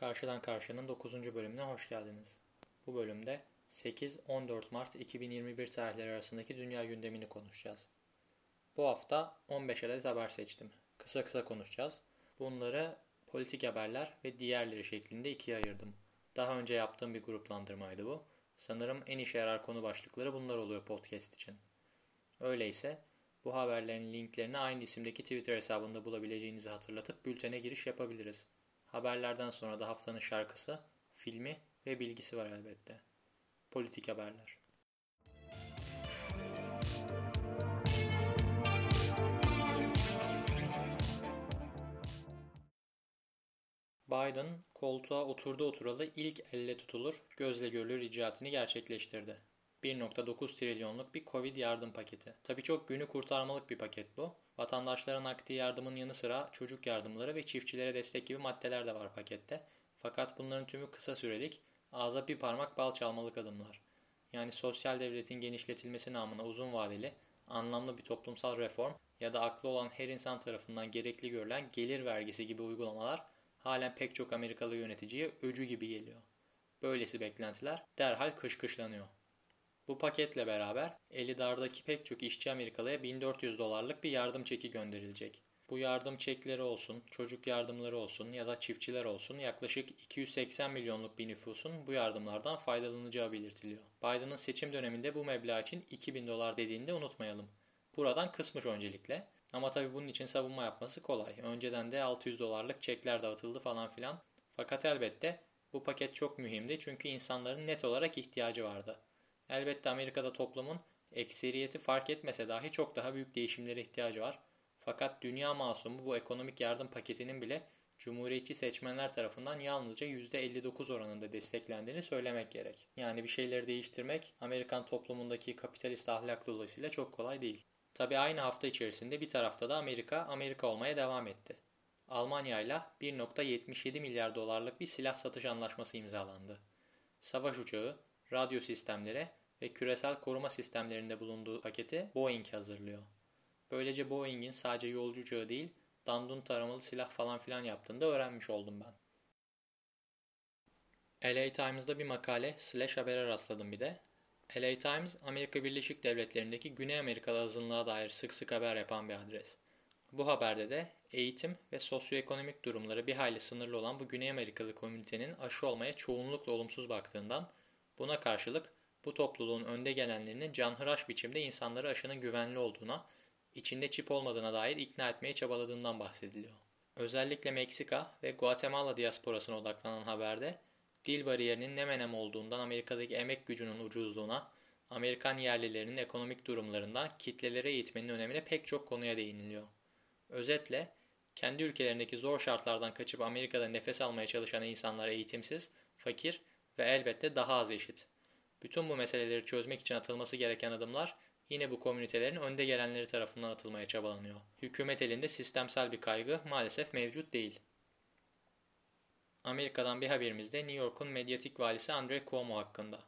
Karşıdan Karşı'nın 9. bölümüne hoş geldiniz. Bu bölümde 8-14 Mart 2021 tarihleri arasındaki dünya gündemini konuşacağız. Bu hafta 15 adet haber seçtim. Kısa kısa konuşacağız. Bunları politik haberler ve diğerleri şeklinde ikiye ayırdım. Daha önce yaptığım bir gruplandırmaydı bu. Sanırım en işe yarar konu başlıkları bunlar oluyor podcast için. Öyleyse bu haberlerin linklerini aynı isimdeki Twitter hesabında bulabileceğinizi hatırlatıp bültene giriş yapabiliriz. Haberlerden sonra da haftanın şarkısı, filmi ve bilgisi var elbette. Politik haberler. Biden koltuğa oturdu oturalı ilk elle tutulur, gözle görülür icraatini gerçekleştirdi. 1.9 trilyonluk bir Covid yardım paketi. Tabii çok günü kurtarmalık bir paket bu. Vatandaşların nakdi yardımın yanı sıra çocuk yardımları ve çiftçilere destek gibi maddeler de var pakette. Fakat bunların tümü kısa sürelik, ağza bir parmak bal çalmalık adımlar. Yani sosyal devletin genişletilmesi namına uzun vadeli, anlamlı bir toplumsal reform ya da aklı olan her insan tarafından gerekli görülen gelir vergisi gibi uygulamalar halen pek çok Amerikalı yöneticiye öcü gibi geliyor. Böylesi beklentiler derhal kışkışlanıyor. Bu paketle beraber Elidar'daki pek çok işçi Amerikalıya 1400 dolarlık bir yardım çeki gönderilecek. Bu yardım çekleri olsun, çocuk yardımları olsun ya da çiftçiler olsun yaklaşık 280 milyonluk bir nüfusun bu yardımlardan faydalanacağı belirtiliyor. Biden'ın seçim döneminde bu meblağ için 2000 dolar dediğini de unutmayalım. Buradan kısmış öncelikle. Ama tabi bunun için savunma yapması kolay. Önceden de 600 dolarlık çekler dağıtıldı falan filan. Fakat elbette bu paket çok mühimdi çünkü insanların net olarak ihtiyacı vardı. Elbette Amerika'da toplumun ekseriyeti fark etmese dahi çok daha büyük değişimlere ihtiyacı var. Fakat dünya masumu bu ekonomik yardım paketinin bile Cumhuriyetçi seçmenler tarafından yalnızca %59 oranında desteklendiğini söylemek gerek. Yani bir şeyleri değiştirmek Amerikan toplumundaki kapitalist ahlak dolayısıyla çok kolay değil. Tabi aynı hafta içerisinde bir tarafta da Amerika, Amerika olmaya devam etti. Almanya ile 1.77 milyar dolarlık bir silah satış anlaşması imzalandı. Savaş uçağı, radyo sistemleri ve küresel koruma sistemlerinde bulunduğu paketi Boeing hazırlıyor. Böylece Boeing'in sadece yolcu uçağı değil, dandun taramalı silah falan filan yaptığını da öğrenmiş oldum ben. LA Times'da bir makale slash habere rastladım bir de. LA Times, Amerika Birleşik Devletleri'ndeki Güney Amerikalı azınlığa dair sık sık haber yapan bir adres. Bu haberde de eğitim ve sosyoekonomik durumları bir hayli sınırlı olan bu Güney Amerikalı komünitenin aşı olmaya çoğunlukla olumsuz baktığından, buna karşılık bu topluluğun önde gelenlerinin canhıraş biçimde insanları aşının güvenli olduğuna, içinde çip olmadığına dair ikna etmeye çabaladığından bahsediliyor. Özellikle Meksika ve Guatemala diasporasına odaklanan haberde, dil bariyerinin ne menem olduğundan Amerika'daki emek gücünün ucuzluğuna, Amerikan yerlilerinin ekonomik durumlarından kitlelere eğitmenin önemine pek çok konuya değiniliyor. Özetle, kendi ülkelerindeki zor şartlardan kaçıp Amerika'da nefes almaya çalışan insanlar eğitimsiz, fakir ve elbette daha az eşit. Bütün bu meseleleri çözmek için atılması gereken adımlar yine bu komünitelerin önde gelenleri tarafından atılmaya çabalanıyor. Hükümet elinde sistemsel bir kaygı maalesef mevcut değil. Amerika'dan bir haberimiz de New York'un medyatik valisi Andre Cuomo hakkında.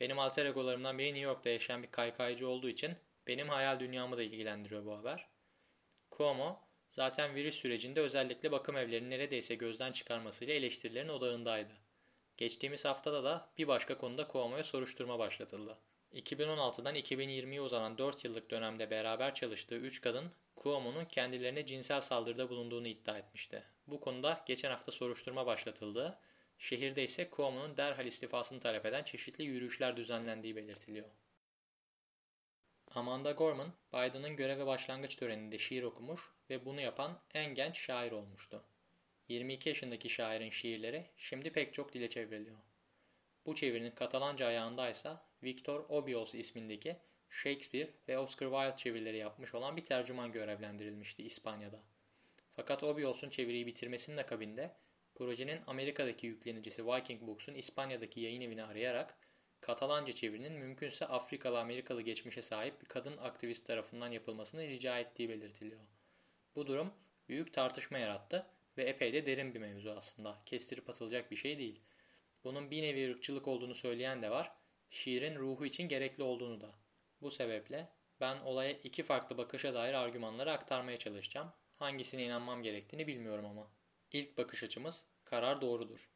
Benim alter egolarımdan biri New York'ta yaşayan bir kaykaycı olduğu için benim hayal dünyamı da ilgilendiriyor bu haber. Cuomo, zaten virüs sürecinde özellikle bakım evlerini neredeyse gözden çıkarmasıyla eleştirilerin odağındaydı. Geçtiğimiz haftada da bir başka konuda Cuomo'ya soruşturma başlatıldı. 2016'dan 2020'ye uzanan 4 yıllık dönemde beraber çalıştığı 3 kadın Cuomo'nun kendilerine cinsel saldırıda bulunduğunu iddia etmişti. Bu konuda geçen hafta soruşturma başlatıldı. Şehirde ise Cuomo'nun derhal istifasını talep eden çeşitli yürüyüşler düzenlendiği belirtiliyor. Amanda Gorman, Biden'ın göreve başlangıç töreninde şiir okumuş ve bunu yapan en genç şair olmuştu. 22 yaşındaki şairin şiirleri şimdi pek çok dile çevriliyor. Bu çevirinin Katalanca ayağındaysa Victor Obios ismindeki Shakespeare ve Oscar Wilde çevirileri yapmış olan bir tercüman görevlendirilmişti İspanya'da. Fakat Obios'un çeviriyi bitirmesinin akabinde projenin Amerika'daki yüklenicisi Viking Books'un İspanya'daki yayın evini arayarak Katalanca çevirinin mümkünse Afrikalı Amerikalı geçmişe sahip bir kadın aktivist tarafından yapılmasını rica ettiği belirtiliyor. Bu durum büyük tartışma yarattı ve epey de derin bir mevzu aslında. Kestirip atılacak bir şey değil. Bunun bir nevi ırkçılık olduğunu söyleyen de var, şiirin ruhu için gerekli olduğunu da. Bu sebeple ben olaya iki farklı bakışa dair argümanları aktarmaya çalışacağım. Hangisine inanmam gerektiğini bilmiyorum ama. İlk bakış açımız Karar doğrudur.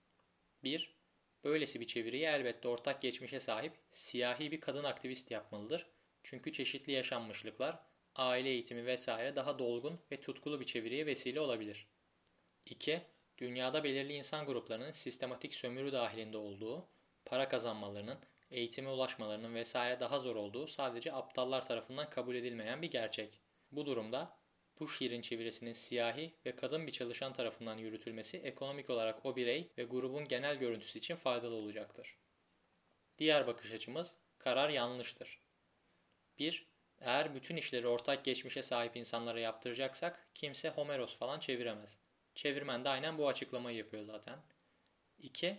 1. Böylesi bir çeviriyi elbette ortak geçmişe sahip siyahi bir kadın aktivist yapmalıdır. Çünkü çeşitli yaşanmışlıklar, aile eğitimi vesaire daha dolgun ve tutkulu bir çeviriye vesile olabilir. 2. Dünyada belirli insan gruplarının sistematik sömürü dahilinde olduğu, para kazanmalarının, eğitime ulaşmalarının vesaire daha zor olduğu sadece aptallar tarafından kabul edilmeyen bir gerçek. Bu durumda bu şiirin çevirisinin siyahi ve kadın bir çalışan tarafından yürütülmesi ekonomik olarak o birey ve grubun genel görüntüsü için faydalı olacaktır. Diğer bakış açımız karar yanlıştır. 1. Eğer bütün işleri ortak geçmişe sahip insanlara yaptıracaksak kimse Homeros falan çeviremez. Çevirmen de aynen bu açıklamayı yapıyor zaten. 2.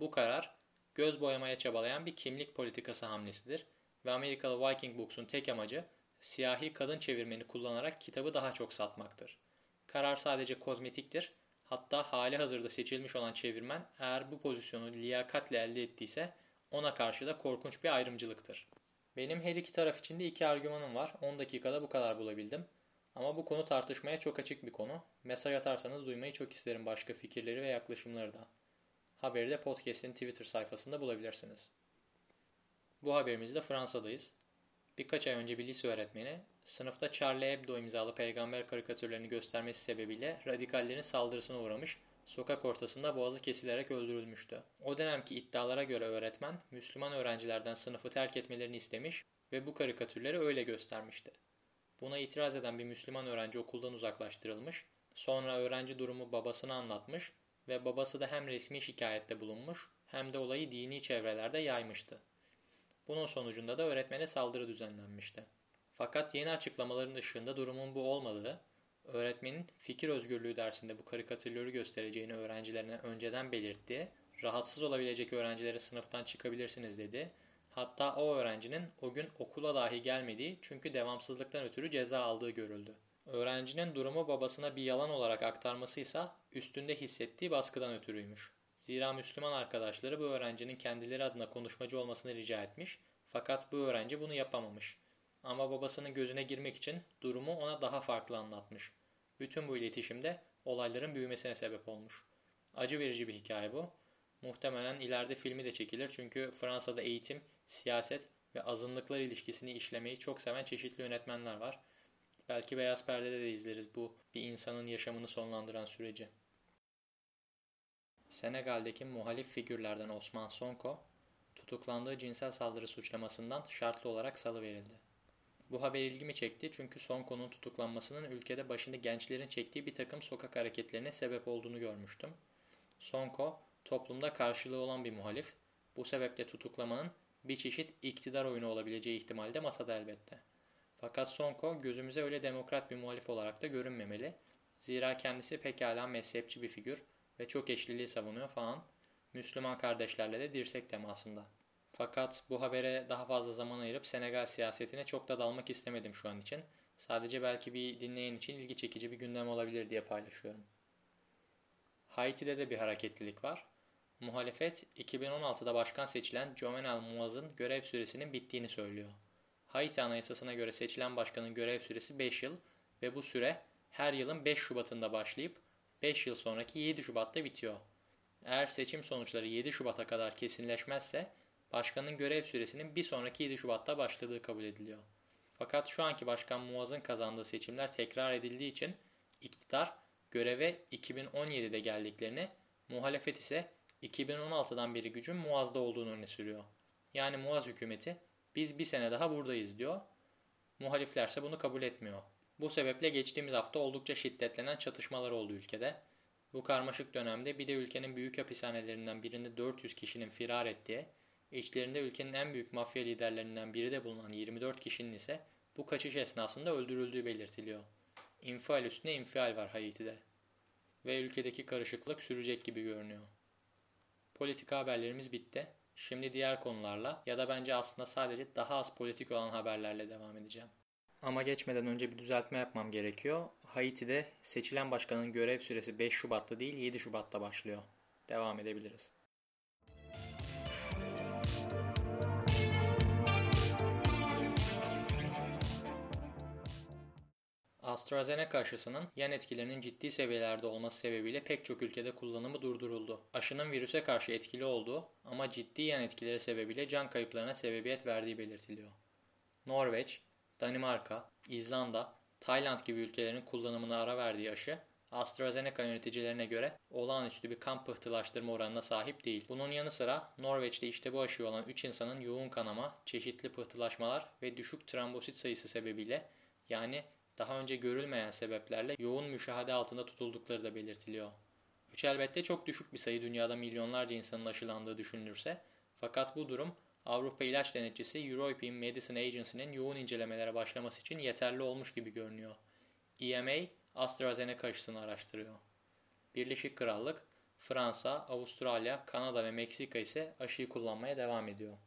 Bu karar göz boyamaya çabalayan bir kimlik politikası hamlesidir ve Amerikalı Viking Books'un tek amacı siyahi kadın çevirmeni kullanarak kitabı daha çok satmaktır. Karar sadece kozmetiktir. Hatta hali hazırda seçilmiş olan çevirmen eğer bu pozisyonu liyakatle elde ettiyse ona karşı da korkunç bir ayrımcılıktır. Benim her iki taraf için de iki argümanım var. 10 dakikada bu kadar bulabildim. Ama bu konu tartışmaya çok açık bir konu. Mesaj atarsanız duymayı çok isterim başka fikirleri ve yaklaşımları da. Haberi de podcast'in Twitter sayfasında bulabilirsiniz. Bu haberimizde Fransa'dayız. Birkaç ay önce bir lise öğretmeni, sınıfta Charlie Hebdo imzalı peygamber karikatürlerini göstermesi sebebiyle radikallerin saldırısına uğramış, sokak ortasında boğazı kesilerek öldürülmüştü. O dönemki iddialara göre öğretmen, Müslüman öğrencilerden sınıfı terk etmelerini istemiş ve bu karikatürleri öyle göstermişti. Buna itiraz eden bir Müslüman öğrenci okuldan uzaklaştırılmış, sonra öğrenci durumu babasına anlatmış ve babası da hem resmi şikayette bulunmuş hem de olayı dini çevrelerde yaymıştı. Bunun sonucunda da öğretmene saldırı düzenlenmişti. Fakat yeni açıklamaların ışığında durumun bu olmadığı, öğretmenin fikir özgürlüğü dersinde bu karikatürleri göstereceğini öğrencilerine önceden belirttiği, rahatsız olabilecek öğrencilere sınıftan çıkabilirsiniz dedi. Hatta o öğrencinin o gün okula dahi gelmediği çünkü devamsızlıktan ötürü ceza aldığı görüldü. Öğrencinin durumu babasına bir yalan olarak aktarmasıysa üstünde hissettiği baskıdan ötürüymüş. Zira Müslüman arkadaşları bu öğrencinin kendileri adına konuşmacı olmasını rica etmiş fakat bu öğrenci bunu yapamamış. Ama babasının gözüne girmek için durumu ona daha farklı anlatmış. Bütün bu iletişimde olayların büyümesine sebep olmuş. Acı verici bir hikaye bu. Muhtemelen ileride filmi de çekilir çünkü Fransa'da eğitim, siyaset ve azınlıklar ilişkisini işlemeyi çok seven çeşitli yönetmenler var. Belki Beyaz Perde'de de izleriz bu bir insanın yaşamını sonlandıran süreci. Senegal'deki muhalif figürlerden Osman Sonko, tutuklandığı cinsel saldırı suçlamasından şartlı olarak salıverildi. Bu haber ilgimi çekti çünkü Sonko'nun tutuklanmasının ülkede başında gençlerin çektiği bir takım sokak hareketlerine sebep olduğunu görmüştüm. Sonko, toplumda karşılığı olan bir muhalif, bu sebeple tutuklamanın bir çeşit iktidar oyunu olabileceği ihtimali de masada elbette. Fakat Sonko gözümüze öyle demokrat bir muhalif olarak da görünmemeli. Zira kendisi pekala mezhepçi bir figür ve çok eşliliği savunuyor falan. Müslüman kardeşlerle de dirsek temasında. Fakat bu habere daha fazla zaman ayırıp Senegal siyasetine çok da dalmak istemedim şu an için. Sadece belki bir dinleyen için ilgi çekici bir gündem olabilir diye paylaşıyorum. Haiti'de de bir hareketlilik var. Muhalefet 2016'da başkan seçilen Jovenel Muaz'ın görev süresinin bittiğini söylüyor. Haiti Anayasası'na göre seçilen başkanın görev süresi 5 yıl ve bu süre her yılın 5 Şubat'ında başlayıp 5 yıl sonraki 7 Şubat'ta bitiyor. Eğer seçim sonuçları 7 Şubat'a kadar kesinleşmezse başkanın görev süresinin bir sonraki 7 Şubat'ta başladığı kabul ediliyor. Fakat şu anki başkan Muaz'ın kazandığı seçimler tekrar edildiği için iktidar göreve 2017'de geldiklerini, muhalefet ise 2016'dan beri gücün Muaz'da olduğunu öne sürüyor. Yani Muaz hükümeti biz bir sene daha buradayız diyor. Muhaliflerse bunu kabul etmiyor. Bu sebeple geçtiğimiz hafta oldukça şiddetlenen çatışmalar oldu ülkede. Bu karmaşık dönemde bir de ülkenin büyük hapishanelerinden birinde 400 kişinin firar ettiği, içlerinde ülkenin en büyük mafya liderlerinden biri de bulunan 24 kişinin ise bu kaçış esnasında öldürüldüğü belirtiliyor. İnfial üstüne infial var Haiti'de. Ve ülkedeki karışıklık sürecek gibi görünüyor. Politika haberlerimiz bitti. Şimdi diğer konularla ya da bence aslında sadece daha az politik olan haberlerle devam edeceğim. Ama geçmeden önce bir düzeltme yapmam gerekiyor. Haiti'de seçilen başkanın görev süresi 5 Şubat'ta değil 7 Şubat'ta başlıyor. Devam edebiliriz. AstraZeneca aşısının yan etkilerinin ciddi seviyelerde olması sebebiyle pek çok ülkede kullanımı durduruldu. Aşının virüse karşı etkili olduğu ama ciddi yan etkileri sebebiyle can kayıplarına sebebiyet verdiği belirtiliyor. Norveç, Danimarka, İzlanda, Tayland gibi ülkelerin kullanımına ara verdiği aşı, AstraZeneca yöneticilerine göre olağanüstü bir kan pıhtılaştırma oranına sahip değil. Bunun yanı sıra Norveç'te işte bu aşıyı olan 3 insanın yoğun kanama, çeşitli pıhtılaşmalar ve düşük trombosit sayısı sebebiyle yani daha önce görülmeyen sebeplerle yoğun müşahede altında tutuldukları da belirtiliyor. 3 elbette çok düşük bir sayı dünyada milyonlarca insanın aşılandığı düşünülürse fakat bu durum Avrupa İlaç Denetçisi European Medicine Agency'nin yoğun incelemelere başlaması için yeterli olmuş gibi görünüyor. EMA, AstraZeneca aşısını araştırıyor. Birleşik Krallık, Fransa, Avustralya, Kanada ve Meksika ise aşıyı kullanmaya devam ediyor.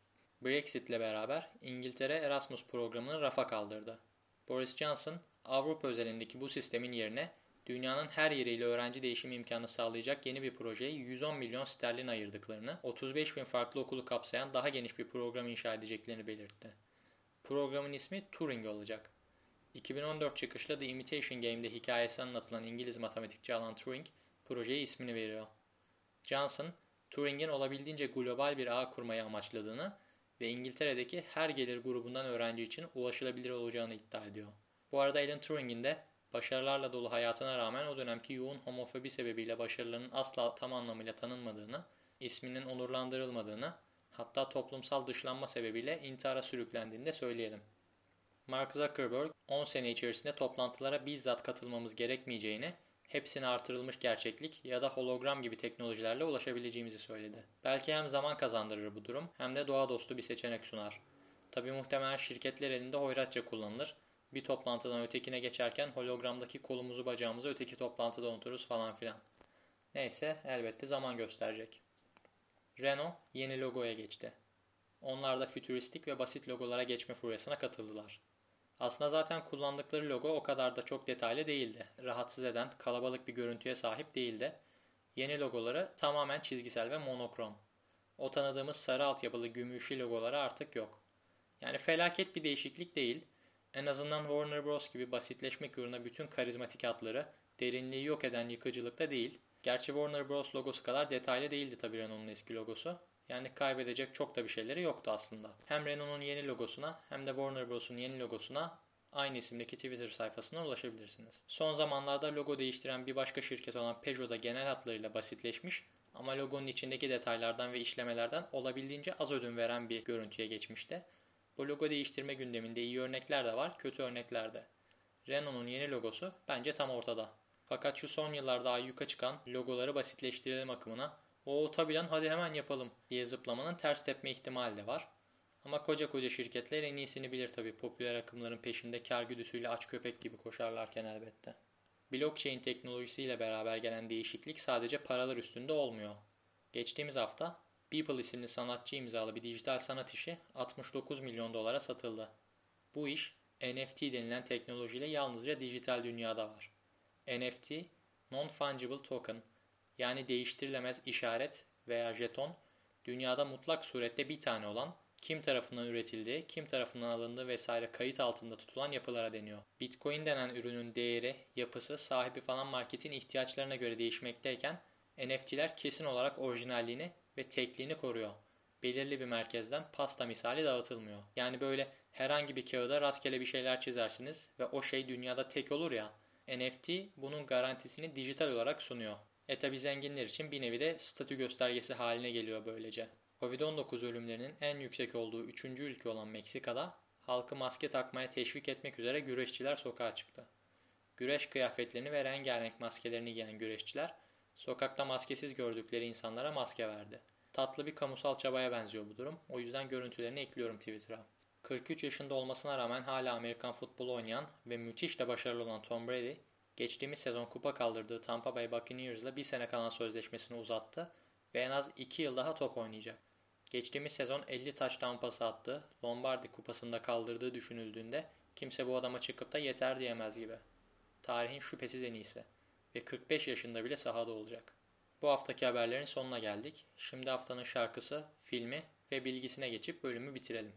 Brexit ile beraber İngiltere Erasmus programını rafa kaldırdı. Boris Johnson, Avrupa özelindeki bu sistemin yerine dünyanın her yeriyle öğrenci değişimi imkanı sağlayacak yeni bir projeye 110 milyon sterlin ayırdıklarını, 35 bin farklı okulu kapsayan daha geniş bir program inşa edeceklerini belirtti. Programın ismi Turing olacak. 2014 çıkışlı The Imitation Game'de hikayesi anlatılan İngiliz matematikçi Alan Turing, projeye ismini veriyor. Johnson, Turing'in olabildiğince global bir ağ kurmayı amaçladığını ve İngiltere'deki her gelir grubundan öğrenci için ulaşılabilir olacağını iddia ediyor. Bu arada Alan Turing'in de başarılarla dolu hayatına rağmen o dönemki yoğun homofobi sebebiyle başarılarının asla tam anlamıyla tanınmadığını, isminin onurlandırılmadığını, hatta toplumsal dışlanma sebebiyle intihara sürüklendiğini de söyleyelim. Mark Zuckerberg 10 sene içerisinde toplantılara bizzat katılmamız gerekmeyeceğini, hepsine artırılmış gerçeklik ya da hologram gibi teknolojilerle ulaşabileceğimizi söyledi. Belki hem zaman kazandırır bu durum hem de doğa dostu bir seçenek sunar. Tabi muhtemelen şirketler elinde hoyratça kullanılır. Bir toplantıdan ötekine geçerken hologramdaki kolumuzu bacağımızı öteki toplantıda unuturuz falan filan. Neyse elbette zaman gösterecek. Renault yeni logoya geçti. Onlar da fütüristik ve basit logolara geçme furyasına katıldılar. Aslında zaten kullandıkları logo o kadar da çok detaylı değildi. Rahatsız eden, kalabalık bir görüntüye sahip değildi. Yeni logoları tamamen çizgisel ve monokrom. O tanıdığımız sarı altyapılı gümüşlü logoları artık yok. Yani felaket bir değişiklik değil. En azından Warner Bros. gibi basitleşmek uğruna bütün karizmatik hatları derinliği yok eden yıkıcılıkta değil. Gerçi Warner Bros. logosu kadar detaylı değildi tabii Renault'un eski logosu. Yani kaybedecek çok da bir şeyleri yoktu aslında. Hem Renault'un yeni logosuna hem de Warner Bros'un yeni logosuna aynı isimdeki Twitter sayfasına ulaşabilirsiniz. Son zamanlarda logo değiştiren bir başka şirket olan Peugeot da genel hatlarıyla basitleşmiş ama logonun içindeki detaylardan ve işlemelerden olabildiğince az ödün veren bir görüntüye geçmişti. Bu logo değiştirme gündeminde iyi örnekler de var, kötü örnekler de. Renault'un yeni logosu bence tam ortada. Fakat şu son yıllarda ayyuka çıkan logoları basitleştirelim akımına o tabi lan hadi hemen yapalım diye zıplamanın ters tepme ihtimali de var. Ama koca koca şirketler en iyisini bilir tabi popüler akımların peşinde kar güdüsüyle aç köpek gibi koşarlarken elbette. Blockchain teknolojisiyle beraber gelen değişiklik sadece paralar üstünde olmuyor. Geçtiğimiz hafta Beeple isimli sanatçı imzalı bir dijital sanat işi 69 milyon dolara satıldı. Bu iş NFT denilen teknolojiyle yalnızca dijital dünyada var. NFT, Non-Fungible Token yani değiştirilemez işaret veya jeton dünyada mutlak surette bir tane olan kim tarafından üretildiği, kim tarafından alındığı vesaire kayıt altında tutulan yapılara deniyor. Bitcoin denen ürünün değeri, yapısı, sahibi falan marketin ihtiyaçlarına göre değişmekteyken NFT'ler kesin olarak orijinalliğini ve tekliğini koruyor. Belirli bir merkezden pasta misali dağıtılmıyor. Yani böyle herhangi bir kağıda rastgele bir şeyler çizersiniz ve o şey dünyada tek olur ya. NFT bunun garantisini dijital olarak sunuyor. E tabi zenginler için bir nevi de statü göstergesi haline geliyor böylece. Covid-19 ölümlerinin en yüksek olduğu 3. ülke olan Meksika'da halkı maske takmaya teşvik etmek üzere güreşçiler sokağa çıktı. Güreş kıyafetlerini ve rengarenk maskelerini giyen güreşçiler sokakta maskesiz gördükleri insanlara maske verdi. Tatlı bir kamusal çabaya benziyor bu durum. O yüzden görüntülerini ekliyorum Twitter'a. 43 yaşında olmasına rağmen hala Amerikan futbolu oynayan ve müthiş de başarılı olan Tom Brady, Geçtiğimiz sezon kupa kaldırdığı Tampa Bay Buccaneers'la bir sene kalan sözleşmesini uzattı ve en az 2 yıl daha top oynayacak. Geçtiğimiz sezon 50 taş pası attı, Lombardi kupasında kaldırdığı düşünüldüğünde kimse bu adama çıkıp da yeter diyemez gibi. Tarihin şüphesiz en iyisi ve 45 yaşında bile sahada olacak. Bu haftaki haberlerin sonuna geldik. Şimdi haftanın şarkısı, filmi ve bilgisine geçip bölümü bitirelim.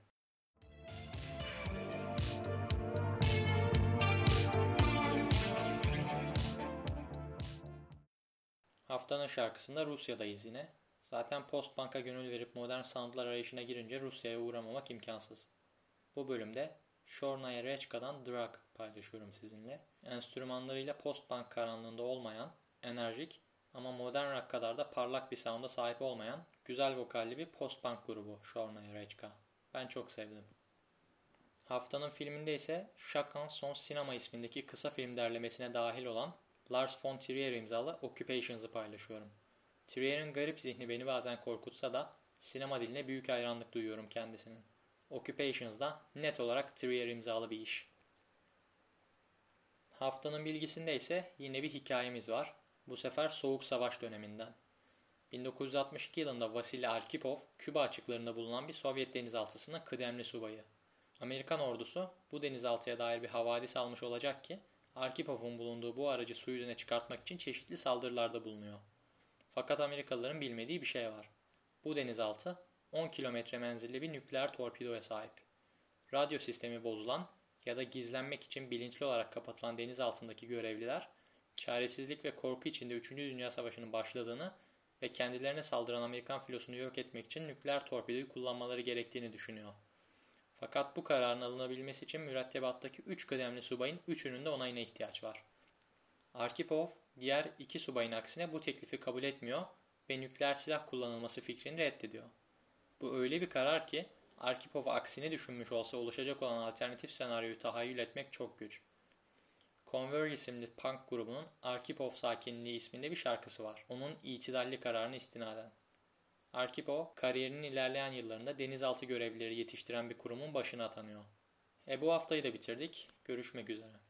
Haftanın şarkısında Rusya'dayız yine. Zaten Postbank'a gönül verip modern soundlar arayışına girince Rusya'ya uğramamak imkansız. Bu bölümde Shornaya Reçka'dan Drug paylaşıyorum sizinle. Enstrümanlarıyla Postbank karanlığında olmayan, enerjik ama modern rock kadar da parlak bir sound'a sahip olmayan güzel vokalli bir post-punk grubu Shornaya Rechka. Ben çok sevdim. Haftanın filminde ise Chacun Son Sinema ismindeki kısa film derlemesine dahil olan Lars von Trier imzalı Occupations'ı paylaşıyorum. Trier'in garip zihni beni bazen korkutsa da sinema diline büyük hayranlık duyuyorum kendisinin. Occupations da net olarak Trier imzalı bir iş. Haftanın bilgisinde ise yine bir hikayemiz var. Bu sefer Soğuk Savaş döneminden. 1962 yılında Vasily Arkhipov, Küba açıklarında bulunan bir Sovyet denizaltısının kıdemli subayı. Amerikan ordusu bu denizaltıya dair bir havadis almış olacak ki Arkipov'un bulunduğu bu aracı su yüzüne çıkartmak için çeşitli saldırılarda bulunuyor. Fakat Amerikalıların bilmediği bir şey var. Bu denizaltı 10 kilometre menzilli bir nükleer torpidoya sahip. Radyo sistemi bozulan ya da gizlenmek için bilinçli olarak kapatılan deniz altındaki görevliler, çaresizlik ve korku içinde 3. Dünya Savaşı'nın başladığını ve kendilerine saldıran Amerikan filosunu yok etmek için nükleer torpidoyu kullanmaları gerektiğini düşünüyor. Fakat bu kararın alınabilmesi için mürettebattaki 3 kıdemli subayın 3'ünün de onayına ihtiyaç var. Arkipov, diğer iki subayın aksine bu teklifi kabul etmiyor ve nükleer silah kullanılması fikrini reddediyor. Bu öyle bir karar ki Arkipov aksini düşünmüş olsa oluşacak olan alternatif senaryoyu tahayyül etmek çok güç. Converge isimli punk grubunun Arkipov Sakinliği isminde bir şarkısı var. Onun itidalli kararını istinaden. Arkipov, kariyerinin ilerleyen yıllarında denizaltı görevlileri yetiştiren bir kurumun başına atanıyor. E bu haftayı da bitirdik. Görüşmek üzere.